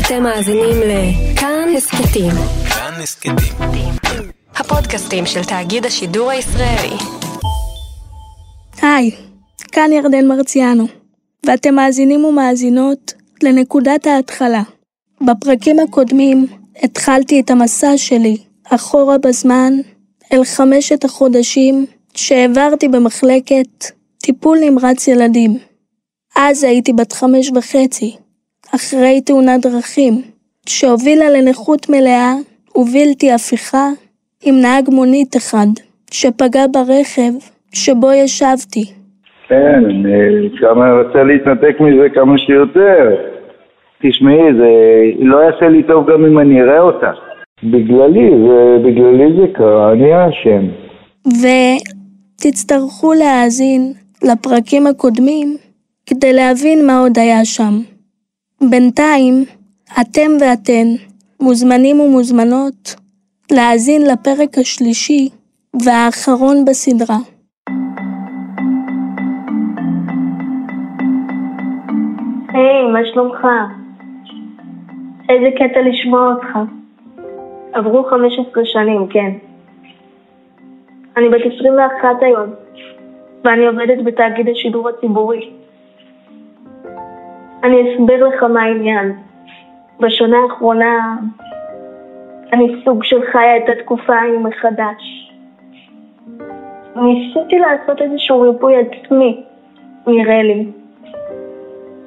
אתם מאזינים לכאן הסכתים. כאן הסכתים. הפודקאסטים של תאגיד השידור הישראלי. היי, כאן ירדן מרציאנו, ואתם מאזינים ומאזינות לנקודת ההתחלה. בפרקים הקודמים התחלתי את המסע שלי אחורה בזמן אל חמשת החודשים שהעברתי במחלקת טיפול נמרץ ילדים. אז הייתי בת חמש וחצי, אחרי תאונת דרכים, שהובילה לנכות מלאה ובלתי הפיכה עם נהג מונית אחד, שפגע ברכב שבו ישבתי. כן, אני כמה רוצה להתנתק מזה כמה שיותר. תשמעי, זה לא יעשה לי טוב גם אם אני אראה אותה. בגללי, זה, בגללי זה קרה, אני האשם. ותצטרכו להאזין לפרקים הקודמים כדי להבין מה עוד היה שם. בינתיים, אתם ואתן מוזמנים ומוזמנות להאזין לפרק השלישי והאחרון בסדרה. היי, מה שלומך? איזה קטע לשמוע אותך. עברו 15 שנים, כן. אני בת 21 היום, ואני עובדת בתאגיד השידור הציבורי. אני אסביר לך מה העניין. בשנה האחרונה אני סוג של חיה את התקופה ההיא מחדש. ניסיתי לעשות איזשהו ריפוי עצמי, נראה לי.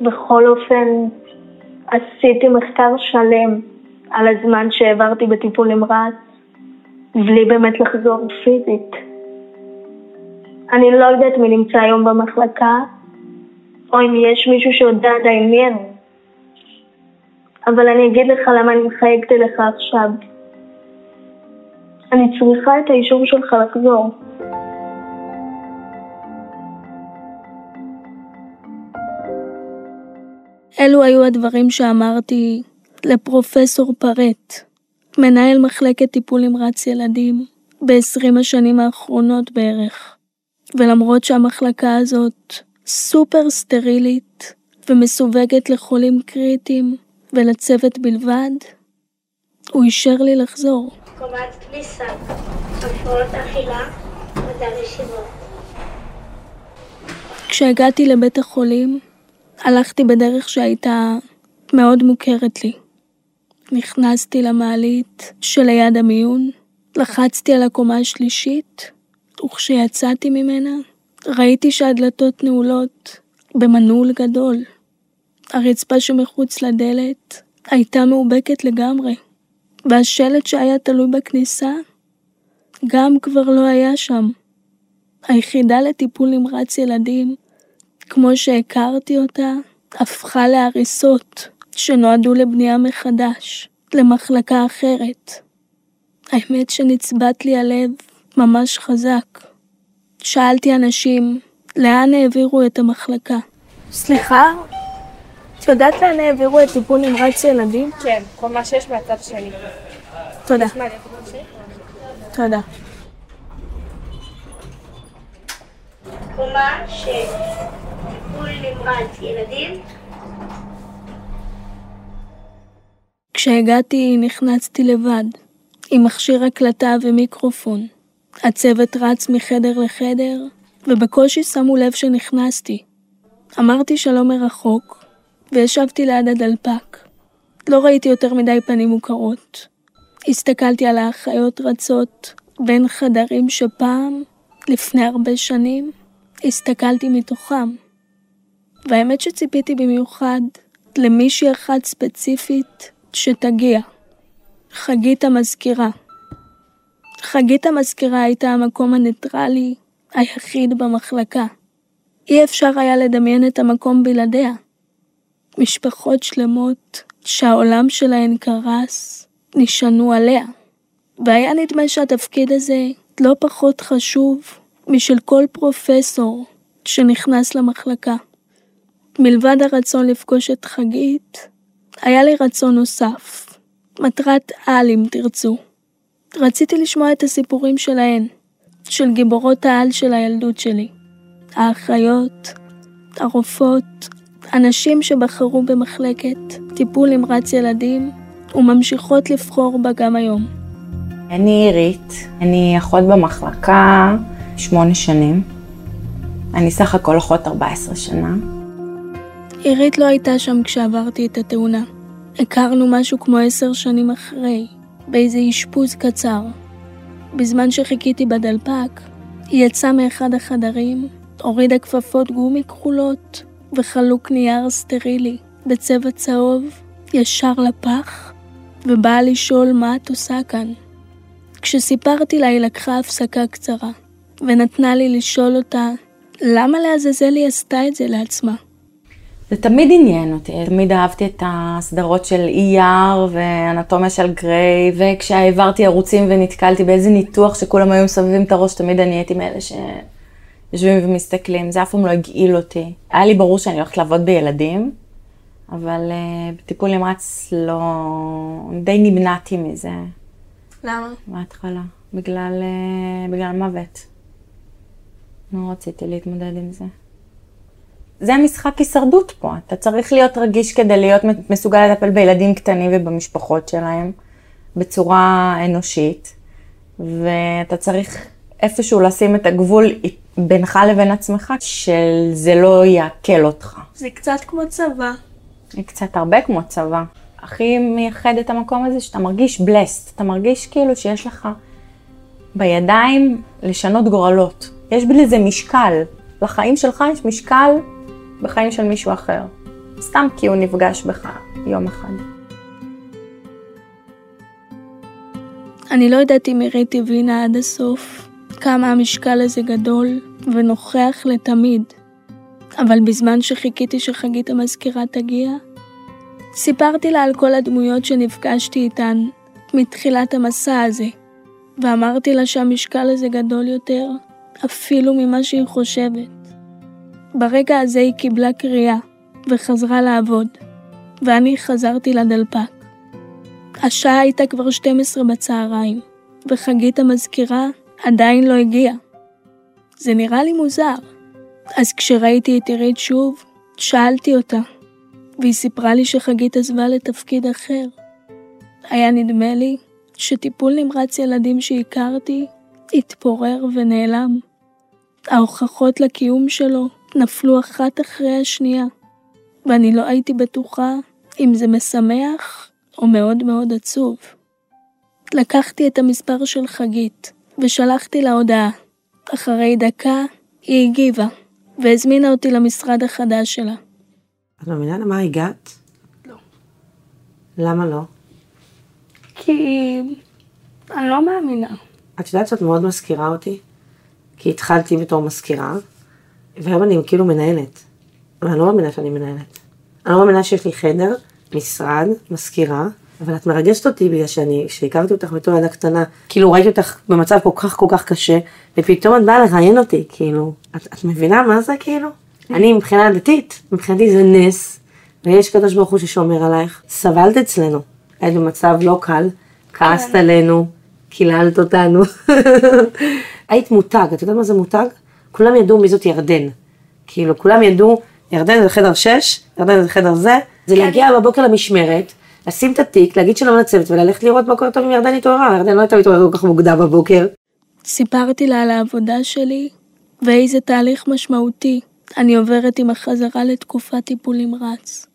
בכל אופן, עשיתי מחקר שלם על הזמן שהעברתי בטיפול נמרץ, בלי באמת לחזור פיזית. אני לא יודעת מי נמצא היום במחלקה, או אם יש מישהו שיודע עדיין מי אני. אבל אני אגיד לך למה אני מחייגת אליך עכשיו. אני צריכה את האישור שלך לחזור. אלו היו הדברים שאמרתי לפרופסור פרט, מנהל מחלקת טיפול נמרץ ילדים ב-20 השנים האחרונות בערך. ולמרות שהמחלקה הזאת סופר סטרילית ומסווגת לחולים קריטיים ולצוות בלבד, הוא אישר לי לחזור. קומת כניסה, הפרעות אכילה, מדע ישיבות. כשהגעתי לבית החולים, הלכתי בדרך שהייתה מאוד מוכרת לי. נכנסתי למעלית שליד המיון, לחצתי על הקומה השלישית, וכשיצאתי ממנה, ראיתי שהדלתות נעולות במנעול גדול. הרצפה שמחוץ לדלת הייתה מאובקת לגמרי, והשלט שהיה תלוי בכניסה גם כבר לא היה שם. היחידה לטיפול נמרץ ילדים, כמו שהכרתי אותה, הפכה להריסות שנועדו לבנייה מחדש, למחלקה אחרת. האמת שנצבט לי הלב ממש חזק. שאלתי אנשים, לאן העבירו את המחלקה? סליחה? את יודעת לאן העבירו את טיפול נמרץ ילדים? כן, מהצד. תודה. מה, אני קומה שש? תודה. קומה שש, טיפול נמרץ ילדים, כשהגעתי נכנסתי לבד, עם מכשיר הקלטה ומיקרופון. הצוות רץ מחדר לחדר, ובקושי שמו לב שנכנסתי. אמרתי שלום מרחוק, וישבתי ליד הדלפק. לא ראיתי יותר מדי פנים מוכרות. הסתכלתי על האחיות רצות בין חדרים שפעם, לפני הרבה שנים, הסתכלתי מתוכם. והאמת שציפיתי במיוחד למישהי אחת ספציפית שתגיע. חגית המזכירה. חגית המזכירה הייתה המקום הניטרלי היחיד במחלקה. אי אפשר היה לדמיין את המקום בלעדיה. משפחות שלמות שהעולם שלהן קרס, נשענו עליה. והיה נדמה שהתפקיד הזה לא פחות חשוב משל כל פרופסור שנכנס למחלקה. מלבד הרצון לפגוש את חגית, היה לי רצון נוסף, מטרת על אם תרצו. רציתי לשמוע את הסיפורים שלהן, של גיבורות העל של הילדות שלי. האחיות, הרופאות, הנשים שבחרו במחלקת טיפול נמרץ ילדים וממשיכות לבחור בה גם היום. אני עירית, אני אחות במחלקה שמונה שנים. אני סך הכל אחות 14 שנה. עירית לא הייתה שם כשעברתי את התאונה. הכרנו משהו כמו עשר שנים אחרי, באיזה אשפוז קצר. בזמן שחיכיתי בדלפק, היא יצאה מאחד החדרים, הורידה כפפות גומי כחולות וחלוק נייר סטרילי בצבע צהוב ישר לפח, ובאה לשאול מה את עושה כאן. כשסיפרתי לה היא לקחה הפסקה קצרה, ונתנה לי לשאול אותה למה לעזאזל היא עשתה את זה לעצמה. זה תמיד עניין אותי, תמיד אהבתי את הסדרות של ER ואנטומיה של גריי, וכשהעברתי ערוצים ונתקלתי באיזה ניתוח שכולם היו מסובבים את הראש, תמיד אני הייתי מאלה שיושבים ומסתכלים, זה אף פעם לא הגעיל אותי. היה לי ברור שאני הולכת לעבוד בילדים, אבל uh, בטיפול נמרץ לא... די נמנעתי מזה. למה? בהתחלה, בגלל, uh, בגלל מוות. לא רציתי להתמודד עם זה. זה המשחק הישרדות פה, אתה צריך להיות רגיש כדי להיות מסוגל לטפל בילדים קטנים ובמשפחות שלהם בצורה אנושית, ואתה צריך איפשהו לשים את הגבול בינך לבין עצמך, שזה לא יעכל אותך. זה קצת כמו צבא. זה קצת הרבה כמו צבא. הכי מייחד את המקום הזה שאתה מרגיש בלסט, אתה מרגיש כאילו שיש לך בידיים לשנות גורלות. יש בזה משקל, לחיים שלך יש משקל בחיים של מישהו אחר. סתם כי הוא נפגש בך יום אחד. אני לא יודעת אם עירית הבינה עד הסוף כמה המשקל הזה גדול ונוכח לתמיד, אבל בזמן שחיכיתי שחגית המזכירה תגיע, סיפרתי לה על כל הדמויות שנפגשתי איתן מתחילת המסע הזה, ואמרתי לה שהמשקל הזה גדול יותר אפילו ממה שהיא חושבת. ברגע הזה היא קיבלה קריאה וחזרה לעבוד, ואני חזרתי לדלפק. השעה הייתה כבר 12 בצהריים, וחגית המזכירה עדיין לא הגיעה. זה נראה לי מוזר. אז כשראיתי את עירית שוב, שאלתי אותה, והיא סיפרה לי שחגית עזבה לתפקיד אחר. היה נדמה לי שטיפול נמרץ ילדים שהכרתי התפורר ונעלם. ההוכחות לקיום שלו נפלו אחת אחרי השנייה, ואני לא הייתי בטוחה אם זה משמח או מאוד מאוד עצוב. לקחתי את המספר של חגית ושלחתי לה הודעה. אחרי דקה היא הגיבה והזמינה אותי למשרד החדש שלה. את מאמינה למה הגעת? לא. למה לא? כי אני לא מאמינה. את יודעת שאת מאוד מזכירה אותי? כי התחלתי בתור מזכירה, והיום אני כאילו מנהלת. אבל אני לא מאמינה שאני מנהלת. אני לא מאמינה שיש לי חדר, משרד, מזכירה, אבל את מרגשת אותי בגלל שאני, כשהכרתי אותך בתור ילדה קטנה, כאילו ראיתי אותך במצב כל כך כל כך קשה, ופתאום את באה לראיין אותי, כאילו, את, את מבינה מה זה כאילו? אני מבחינה דתית, מבחינתי זה נס, ויש קדוש ברוך הוא ששומר עלייך. סבלת אצלנו, היית במצב לא קל, כעסת כן. עלינו, קיללת אותנו. היית מותג, את יודעת מה זה מותג? כולם ידעו מי זאת ירדן. כאילו, כולם ידעו, ירדן זה חדר 6, ירדן זה חדר זה, זה להגיע בבוקר למשמרת, לשים את התיק, להגיד שלום לצוות וללכת לראות מה קורה טוב אם ירדן התעוררה, ירדן לא הייתה מתעוררת כל כך מוקדם בבוקר. סיפרתי לה על העבודה שלי ואיזה תהליך משמעותי אני עוברת עם החזרה לתקופת טיפול נמרץ.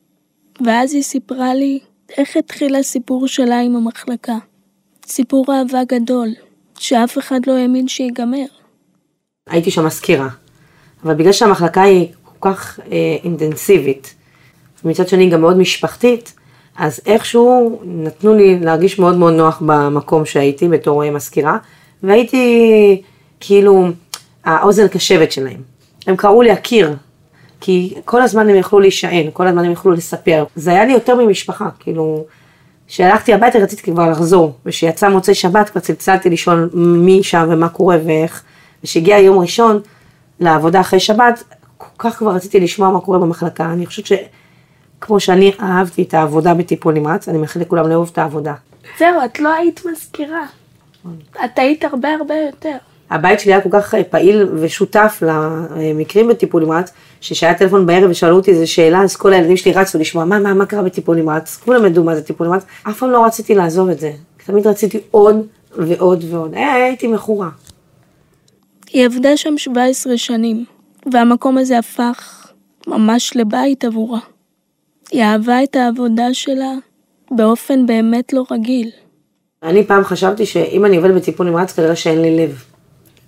ואז היא סיפרה לי איך התחיל הסיפור שלה עם המחלקה. סיפור אהבה גדול, שאף אחד לא האמין שיגמר. הייתי שם מזכירה, אבל בגלל שהמחלקה היא כל כך אה, אינטנסיבית, ומצד שני גם מאוד משפחתית, אז איכשהו נתנו לי להרגיש מאוד מאוד נוח במקום שהייתי בתור אה, מזכירה, והייתי כאילו האוזן הקשבת שלהם. הם קראו לי הקיר, כי כל הזמן הם יכלו להישען, כל הזמן הם יכלו לספר. זה היה לי יותר ממשפחה, כאילו, כשהלכתי הביתה רציתי כבר לחזור, וכשיצא מוצאי שבת כבר צלצלתי לשאול מי שם ומה קורה ואיך, וכשהגיע יום ראשון לעבודה אחרי שבת, כל כך כבר רציתי לשמוע מה קורה במחלקה. אני חושבת שכמו שאני אהבתי את העבודה בטיפול נמרץ, אני מאחלת לכולם לאהוב את העבודה. זהו, את לא היית מזכירה. את היית הרבה הרבה יותר. הבית שלי היה כל כך אה, פעיל ושותף למקרים בטיפול נמרץ, שכשהיה טלפון בערב ושאלו אותי איזה שאלה, אז כל הילדים שלי רצו לשמוע מה, מה, מה קרה בטיפול נמרץ, כולם ידעו מה זה טיפול נמרץ, אף פעם לא רציתי לעזוב את זה, תמיד רציתי עוד ועוד ועוד, הייתי מכורה. היא עבדה שם 17 שנים, והמקום הזה הפך ממש לבית עבורה. היא אהבה את העבודה שלה באופן באמת לא רגיל. אני פעם חשבתי שאם אני עובדת בטיפול נמרץ, כנראה שאין לי לב.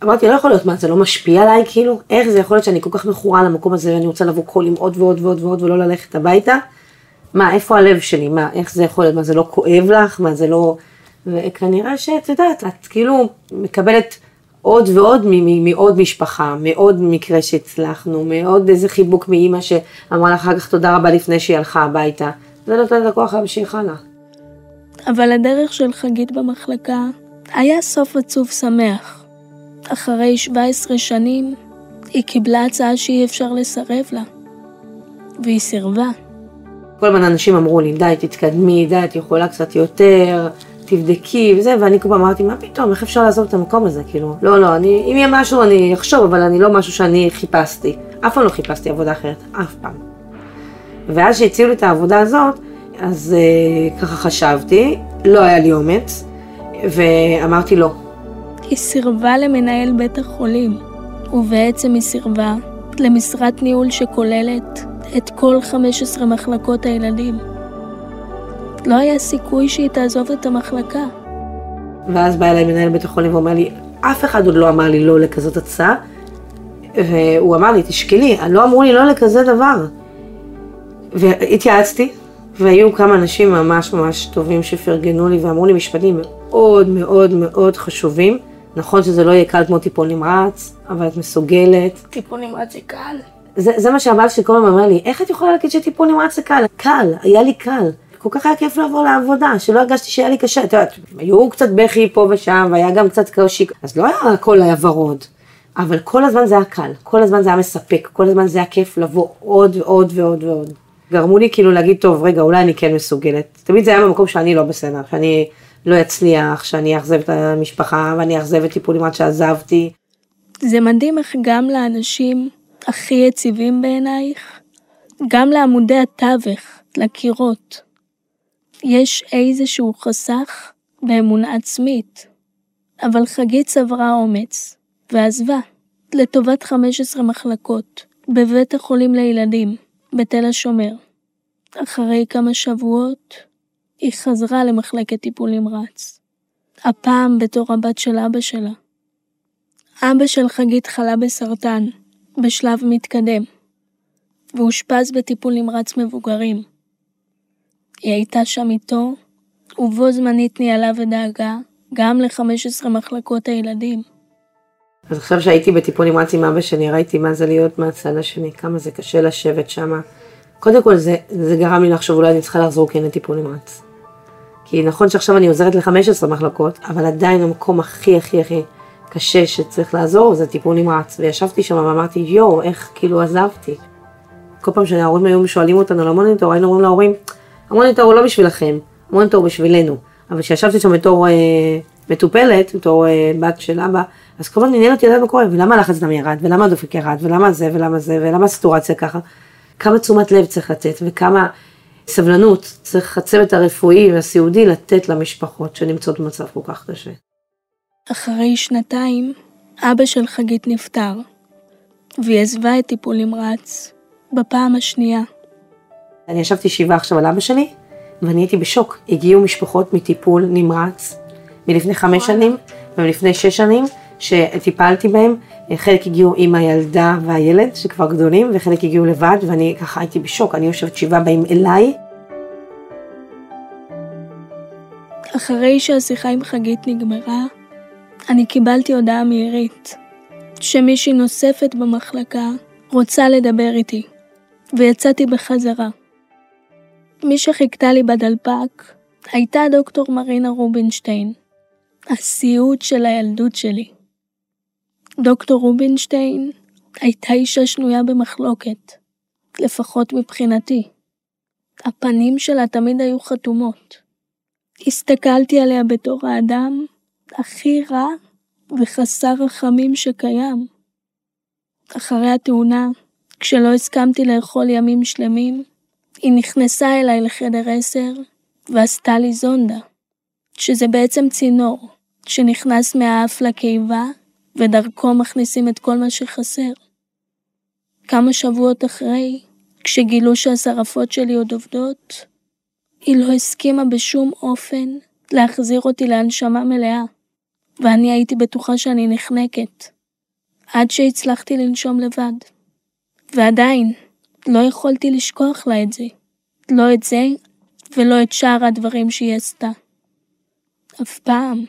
אמרתי, לא יכול להיות, מה, זה לא משפיע עליי, כאילו? איך זה יכול להיות שאני כל כך מכורה למקום הזה, ואני רוצה לבוא כל עם עוד ועוד ועוד ועוד, ולא ללכת הביתה? מה, איפה הלב שלי? מה, איך זה יכול להיות? מה, זה לא כואב לך? מה, זה לא... וכנראה שאת יודעת, את כאילו מקבלת עוד ועוד מעוד משפחה, מעוד מקרה שהצלחנו, מעוד איזה חיבוק מאימא שאמרה לה אחר כך תודה רבה לפני שהיא הלכה הביתה. זה נותן את הכוח להמשיך הלאה. אבל הדרך של חגית במחלקה היה סוף עצוב שמח. אחרי 17 שנים, היא קיבלה הצעה שאי אפשר לסרב לה. והיא סירבה. כל הזמן אנשים אמרו לי, די, תתקדמי, די, את יכולה קצת יותר, תבדקי וזה, ואני כל פעם אמרתי, מה פתאום, איך אפשר לעזוב את המקום הזה, כאילו, לא, לא, אני, אם יהיה משהו אני אחשוב, אבל אני לא משהו שאני חיפשתי. אף פעם לא חיפשתי עבודה אחרת, אף פעם. ואז שהציעו לי את העבודה הזאת, אז אה, ככה חשבתי, לא היה לי אומץ, ואמרתי לא. היא סירבה למנהל בית החולים, ובעצם היא סירבה למשרת ניהול שכוללת את כל 15 מחלקות הילדים. לא היה סיכוי שהיא תעזוב את המחלקה. ואז בא אליי מנהל בית החולים ואומר לי, אף אחד עוד לא אמר לי לא לכזאת הצעה, והוא אמר לי, תשקלי, לא אמרו לי לא לכזה דבר. והתייעצתי, והיו כמה אנשים ממש ממש טובים שפרגנו לי ואמרו לי משפטים מאוד מאוד מאוד חשובים. נכון שזה לא יהיה קל כמו טיפול נמרץ, אבל את מסוגלת. טיפול נמרץ זה קל. זה, זה מה שהבעל שלי כל הזמן אומר לי, איך את יכולה להגיד שטיפול נמרץ זה קל? קל, היה לי קל. כל כך היה כיף לעבור לעבודה, שלא הרגשתי שהיה לי קשה. את יודעת, היו קצת בכי פה ושם, והיה גם קצת קושי, אז לא היה הכל היה ורוד. אבל כל הזמן זה היה קל, כל הזמן זה היה מספק, כל הזמן זה היה כיף לבוא עוד ועוד ועוד ועוד. גרמו לי כאילו להגיד, טוב, רגע, אולי אני כן מסוגלת. תמיד זה היה במקום שאני לא בסדר, שאני לא אצליח, שאני אאכזב את המשפחה, ואני אאכזב את טיפולים עד שעזבתי. זה מדהים איך גם לאנשים הכי יציבים בעינייך, גם לעמודי התווך, לקירות, יש איזשהו חסך באמונה עצמית. אבל חגית צברה אומץ, ועזבה, לטובת 15 מחלקות, בבית החולים לילדים, בתל השומר. אחרי כמה שבועות, היא חזרה למחלקת טיפול נמרץ. הפעם בתור הבת של אבא שלה. אבא של חגית חלה בסרטן, בשלב מתקדם, ואושפז בטיפול נמרץ מבוגרים. היא הייתה שם איתו, ובו זמנית ניהלה ודאגה גם ל-15 מחלקות הילדים. אז עכשיו שהייתי בטיפול נמרץ עם אבא שלי, ראיתי מה זה להיות מהצד השני, כמה זה קשה לשבת שם. קודם כל זה, זה גרם לי לחשוב אולי אני צריכה לחזור כן לטיפול נמרץ. כי נכון שעכשיו אני עוזרת ל-15 מחלקות, אבל עדיין המקום הכי הכי הכי קשה שצריך לעזור זה טיפול נמרץ. וישבתי שם ואמרתי, יואו, איך כאילו עזבתי. כל פעם שההורים היו שואלים אותנו למוניטור, היינו אומרים להורים, המוניטור הוא לא בשבילכם, המוניטור הוא בשבילנו. אבל כשישבתי שם בתור אה, מטופלת, בתור אה, בת של אבא, אז כל הזמן עניין אותי לדעת מה קורה, ולמה הלחץ דם ירד, ולמה הדופק ירד, ולמה זה, ולמה זה, ולמה הסיטואציה ככה. כמה תשומת לב צריך לתת, וכמה סבלנות צריך הצוות הרפואי והסיעודי לתת למשפחות שנמצאות במצב כל כך קשה. אחרי שנתיים, אבא של חגית נפטר, והיא עזבה את טיפול נמרץ בפעם השנייה. אני ישבתי שבעה עכשיו על אבא שלי, ואני הייתי בשוק. הגיעו משפחות מטיפול נמרץ מלפני חמש שנים ומלפני שש שנים, שטיפלתי בהם. חלק הגיעו עם הילדה והילד, שכבר גדולים, וחלק הגיעו לבד, ואני ככה הייתי בשוק. אני יושבת שבעה באים אליי. אחרי שהשיחה עם חגית נגמרה, אני קיבלתי הודעה מעירית, שמישהי נוספת במחלקה רוצה לדבר איתי, ויצאתי בחזרה. מי שחיכתה לי בדלפק הייתה דוקטור מרינה רובינשטיין, הסיוט של הילדות שלי. דוקטור רובינשטיין הייתה אישה שנויה במחלוקת, לפחות מבחינתי. הפנים שלה תמיד היו חתומות. הסתכלתי עליה בתור האדם הכי רע וחסר רחמים שקיים. אחרי התאונה, כשלא הסכמתי לאכול ימים שלמים, היא נכנסה אליי לחדר עשר ועשתה לי זונדה, שזה בעצם צינור שנכנס מהאף לקיבה ודרכו מכניסים את כל מה שחסר. כמה שבועות אחרי, כשגילו שהשרפות שלי עוד עובדות, היא לא הסכימה בשום אופן להחזיר אותי להנשמה מלאה, ואני הייתי בטוחה שאני נחנקת, עד שהצלחתי לנשום לבד. ועדיין, לא יכולתי לשכוח לה את זה. לא את זה, ולא את שאר הדברים שהיא עשתה. אף פעם.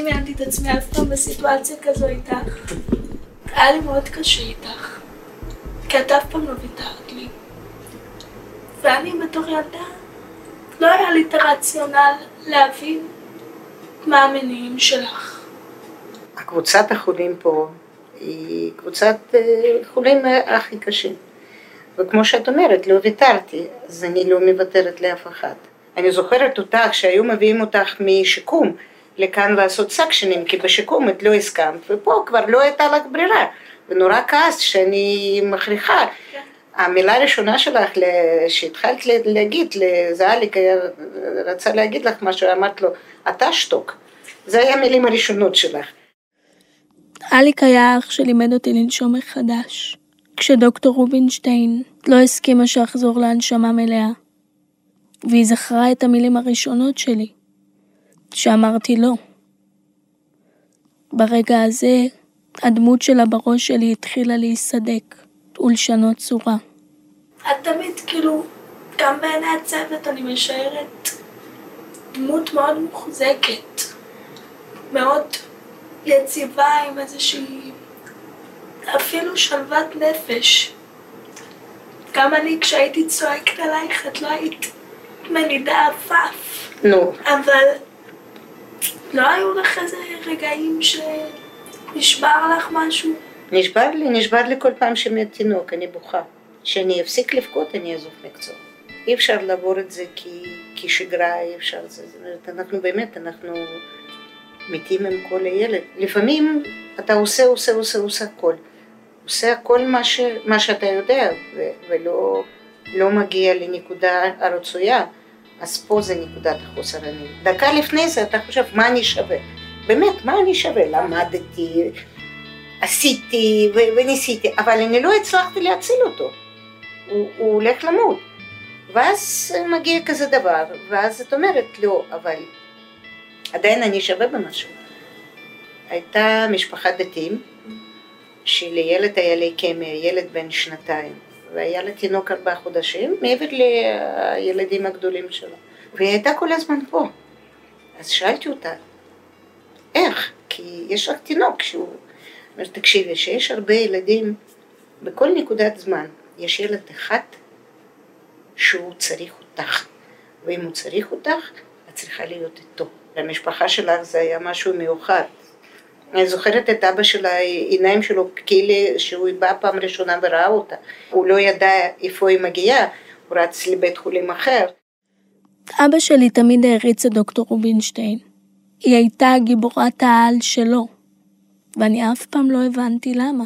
דמיינתי את עצמי אף פעם בסיטואציה כזו איתך. היה לי מאוד קשה איתך. כי את אף פעם לא ויתרת לי. ואני בתור ילדה, לא היה לי את הרציונל להבין מה המניעים שלך. הקבוצת החולים פה היא קבוצת אה, חולים הכי קשים. וכמו שאת אומרת, לא ויתרתי, אז אני לא מוותרת לאף אחד. אני זוכרת אותך שהיו מביאים אותך משיקום לכאן לעשות סקשנים, כי בשיקום את לא הסכמת, ופה כבר לא הייתה לך ברירה. ונורא כעסת שאני מכריחה. המילה הראשונה שלך שהתחלת להגיד לזאליק, רצה להגיד לך משהו, אמרת לו, אתה שתוק. זה היה המילים הראשונות שלך. אליק היה אח שלימד אותי לנשום מחדש, כשדוקטור רובינשטיין לא הסכימה שאחזור להנשמה מלאה. והיא זכרה את המילים הראשונות שלי, שאמרתי לא. ברגע הזה, הדמות שלה בראש שלי התחילה להיסדק ולשנות צורה. את תמיד כאילו, גם בעיני הצוות אני משערת דמות מאוד מוחזקת, מאוד יציבה עם איזושהי אפילו שלוות נפש. גם אני כשהייתי צועקת עלייך את לא היית מנידה עפעף. נו. אבל לא היו לך איזה רגעים שנשבר לך משהו? נשבר לי, נשבר לי כל פעם שמת תינוק, אני בוכה. כשאני אפסיק לבכות אני אעזוב מקצוע. אי אפשר לעבור את זה כי, כשגרה, אי אפשר, זה, זאת אומרת, אנחנו באמת, אנחנו מתים עם כל הילד. לפעמים אתה עושה, עושה, עושה, עושה הכל. עושה הכל מה, ש, מה שאתה יודע, ו, ולא לא מגיע לנקודה הרצויה, אז פה זה נקודת החוסר אונים. דקה לפני זה אתה חושב, מה אני שווה? באמת, מה אני שווה? למדתי, עשיתי וניסיתי, אבל אני לא הצלחתי להציל אותו. הוא, הוא הולך למות. ואז מגיע כזה דבר, ואז את אומרת, לא, אבל עדיין אני שווה במשהו. הייתה משפחת דתיים, שלילד היה ליקמיה, ילד בן שנתיים, והיה לה תינוק ארבעה חודשים, מעבר לילדים הגדולים שלו. והיא הייתה כל הזמן פה. אז שאלתי אותה, איך? כי יש רק תינוק שהוא... אומר, תקשיבי, שיש הרבה ילדים, בכל נקודת זמן יש ילד אחד שהוא צריך אותך, ואם הוא צריך אותך, את צריכה להיות איתו. למשפחה שלך זה היה משהו מיוחד. אני זוכרת את אבא של העיניים שלו כאילו שהוא בא פעם ראשונה וראה אותה. הוא לא ידע איפה היא מגיעה, הוא רץ לבית חולים אחר. אבא שלי תמיד העריץ את דוקטור רובינשטיין. היא הייתה גיבורת העל שלו, ואני אף פעם לא הבנתי למה.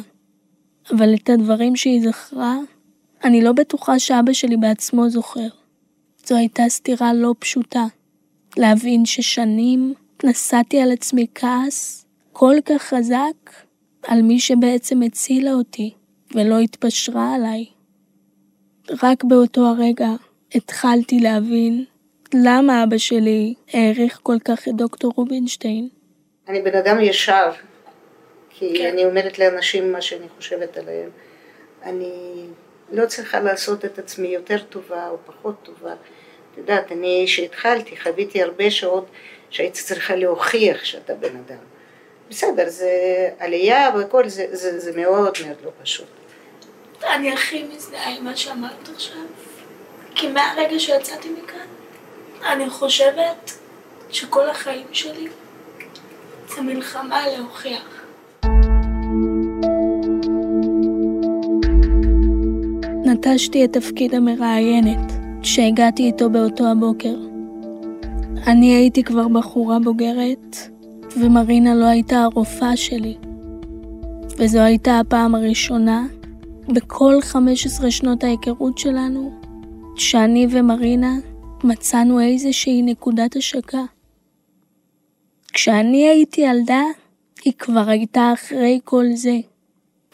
אבל את הדברים שהיא זכרה, אני לא בטוחה שאבא שלי בעצמו זוכר. זו הייתה סתירה לא פשוטה. להבין ששנים נשאתי על עצמי כעס כל כך חזק על מי שבעצם הצילה אותי ולא התפשרה עליי. רק באותו הרגע התחלתי להבין למה אבא שלי העריך כל כך את דוקטור רובינשטיין. אני בן אדם ישר, כי כן. אני אומרת לאנשים מה שאני חושבת עליהם. אני לא צריכה לעשות את עצמי יותר טובה או פחות טובה. את יודעת, אני שהתחלתי חוויתי הרבה שעות שהייתי צריכה להוכיח שאתה בן אדם. בסדר, זה עלייה וכל זה, זה, זה מאוד מאוד לא פשוט. אני הכי מזדהה עם מה שאמרת עכשיו, כי מהרגע שיצאתי מכאן, אני חושבת שכל החיים שלי זה מלחמה להוכיח. נטשתי את תפקיד המראיינת, שהגעתי איתו באותו הבוקר. אני הייתי כבר בחורה בוגרת, ומרינה לא הייתה הרופאה שלי. וזו הייתה הפעם הראשונה בכל 15 שנות ההיכרות שלנו, שאני ומרינה מצאנו איזושהי נקודת השקה. כשאני הייתי ילדה, היא כבר הייתה אחרי כל זה.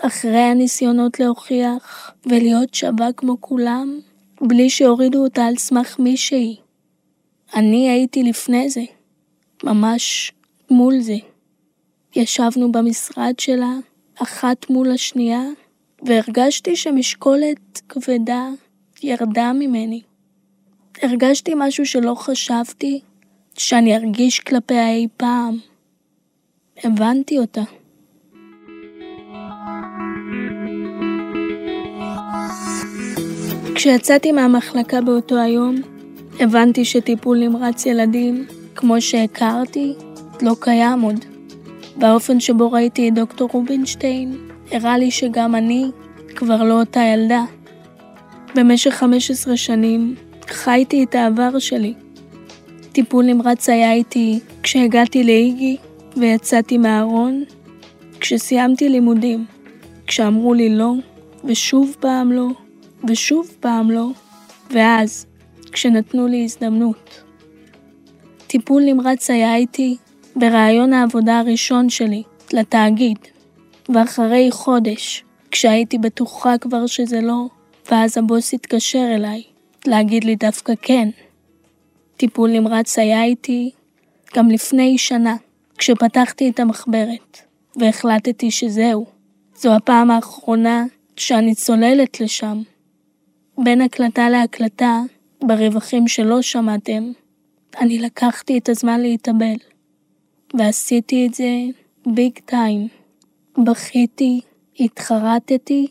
אחרי הניסיונות להוכיח ולהיות שווה כמו כולם, בלי שהורידו אותה על סמך מי שהיא. אני הייתי לפני זה, ממש מול זה. ישבנו במשרד שלה, אחת מול השנייה, והרגשתי שמשקולת כבדה ירדה ממני. הרגשתי משהו שלא חשבתי שאני ארגיש כלפיה אי פעם. הבנתי אותה. כשיצאתי מהמחלקה באותו היום, הבנתי שטיפול נמרץ ילדים, כמו שהכרתי, לא קיים עוד. באופן שבו ראיתי את דוקטור רובינשטיין, הראה לי שגם אני כבר לא אותה ילדה. במשך 15 שנים חייתי את העבר שלי. טיפול נמרץ היה איתי כשהגעתי לאיגי ויצאתי מהארון, כשסיימתי לימודים, כשאמרו לי לא, ושוב פעם לא, ושוב פעם לא, ואז, כשנתנו לי הזדמנות. טיפול נמרץ היה איתי ברעיון העבודה הראשון שלי, לתאגיד, ואחרי חודש, כשהייתי בטוחה כבר שזה לא, ואז הבוס התקשר אליי, להגיד לי דווקא כן. טיפול נמרץ היה איתי גם לפני שנה, כשפתחתי את המחברת, והחלטתי שזהו, זו הפעם האחרונה שאני צוללת לשם. בין הקלטה להקלטה, ברווחים שלא שמעתם, אני לקחתי את הזמן להתאבל, ועשיתי את זה ביג טיים. בכיתי, התחרטתי,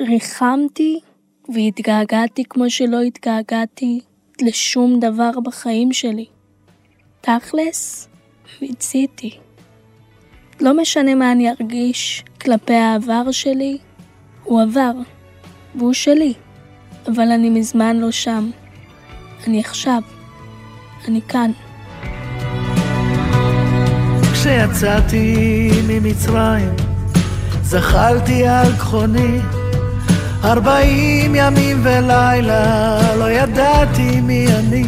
ריחמתי והתגעגעתי כמו שלא התגעגעתי לשום דבר בחיים שלי. תכלס, מיציתי. לא משנה מה אני ארגיש כלפי העבר שלי, הוא עבר, והוא שלי, אבל אני מזמן לא שם. אני עכשיו, אני כאן. כשיצאתי ממצרים, זחלתי על גחוני, ארבעים ימים ולילה, לא ידעתי מי אני.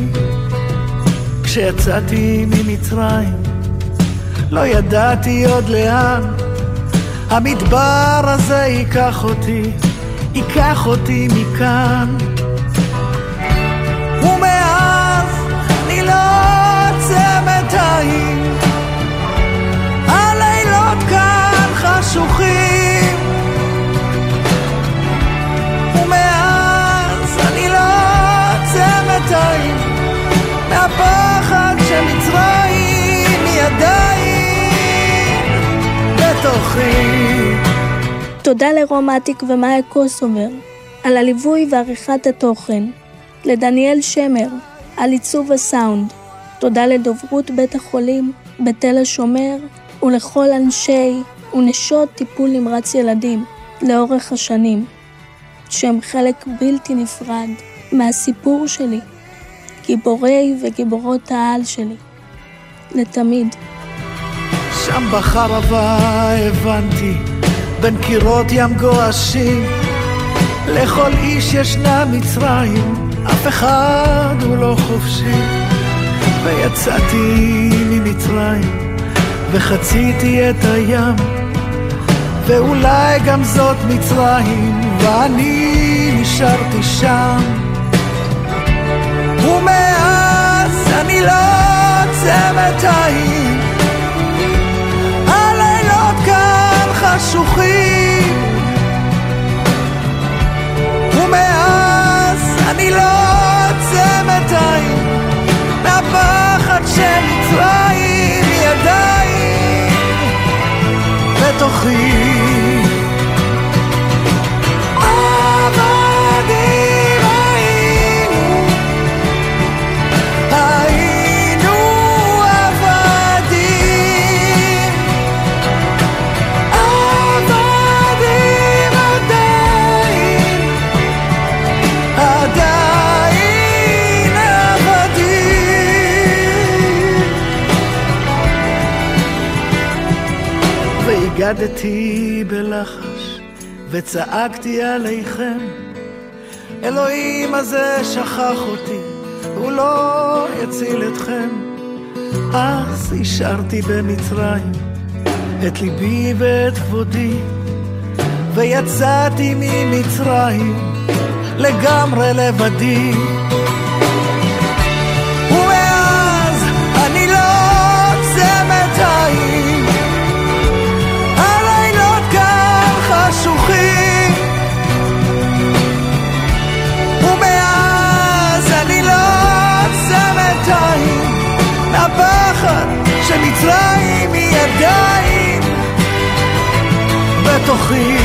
כשיצאתי ממצרים, לא ידעתי עוד לאן, המדבר הזה ייקח אותי, ייקח אותי מכאן. ומאז אני לא עוצמת עין, הלילות בתוכי. תודה לרומטיק ומאיה קוסובר על הליווי ועריכת התוכן, לדניאל שמר על עיצוב הסאונד, תודה לדוברות בית החולים בתל השומר ולכל אנשי ונשות טיפול נמרץ ילדים לאורך השנים, שהם חלק בלתי נפרד מהסיפור שלי, גיבורי וגיבורות העל שלי, לתמיד. שם בחרבה הבנתי, בין קירות ים גועשים, לכל איש ישנה מצרים, אף אחד הוא לא חופשי. ויצאתי ממצרים, וחציתי את הים, ואולי גם זאת מצרים, ואני נשארתי שם. ומאז אני לא עוצמת עין, הלילות חשוכים. ומאז אני לא עוצמת עין מהפחד שמצרים היא עדיין בתוכי רקדתי בלחש וצעקתי עליכם. אלוהים הזה שכח אותי, הוא לא יציל אתכם. אז השארתי במצרים את ליבי ואת כבודי ויצאתי ממצרים לגמרי לבדי עדיין בתוכי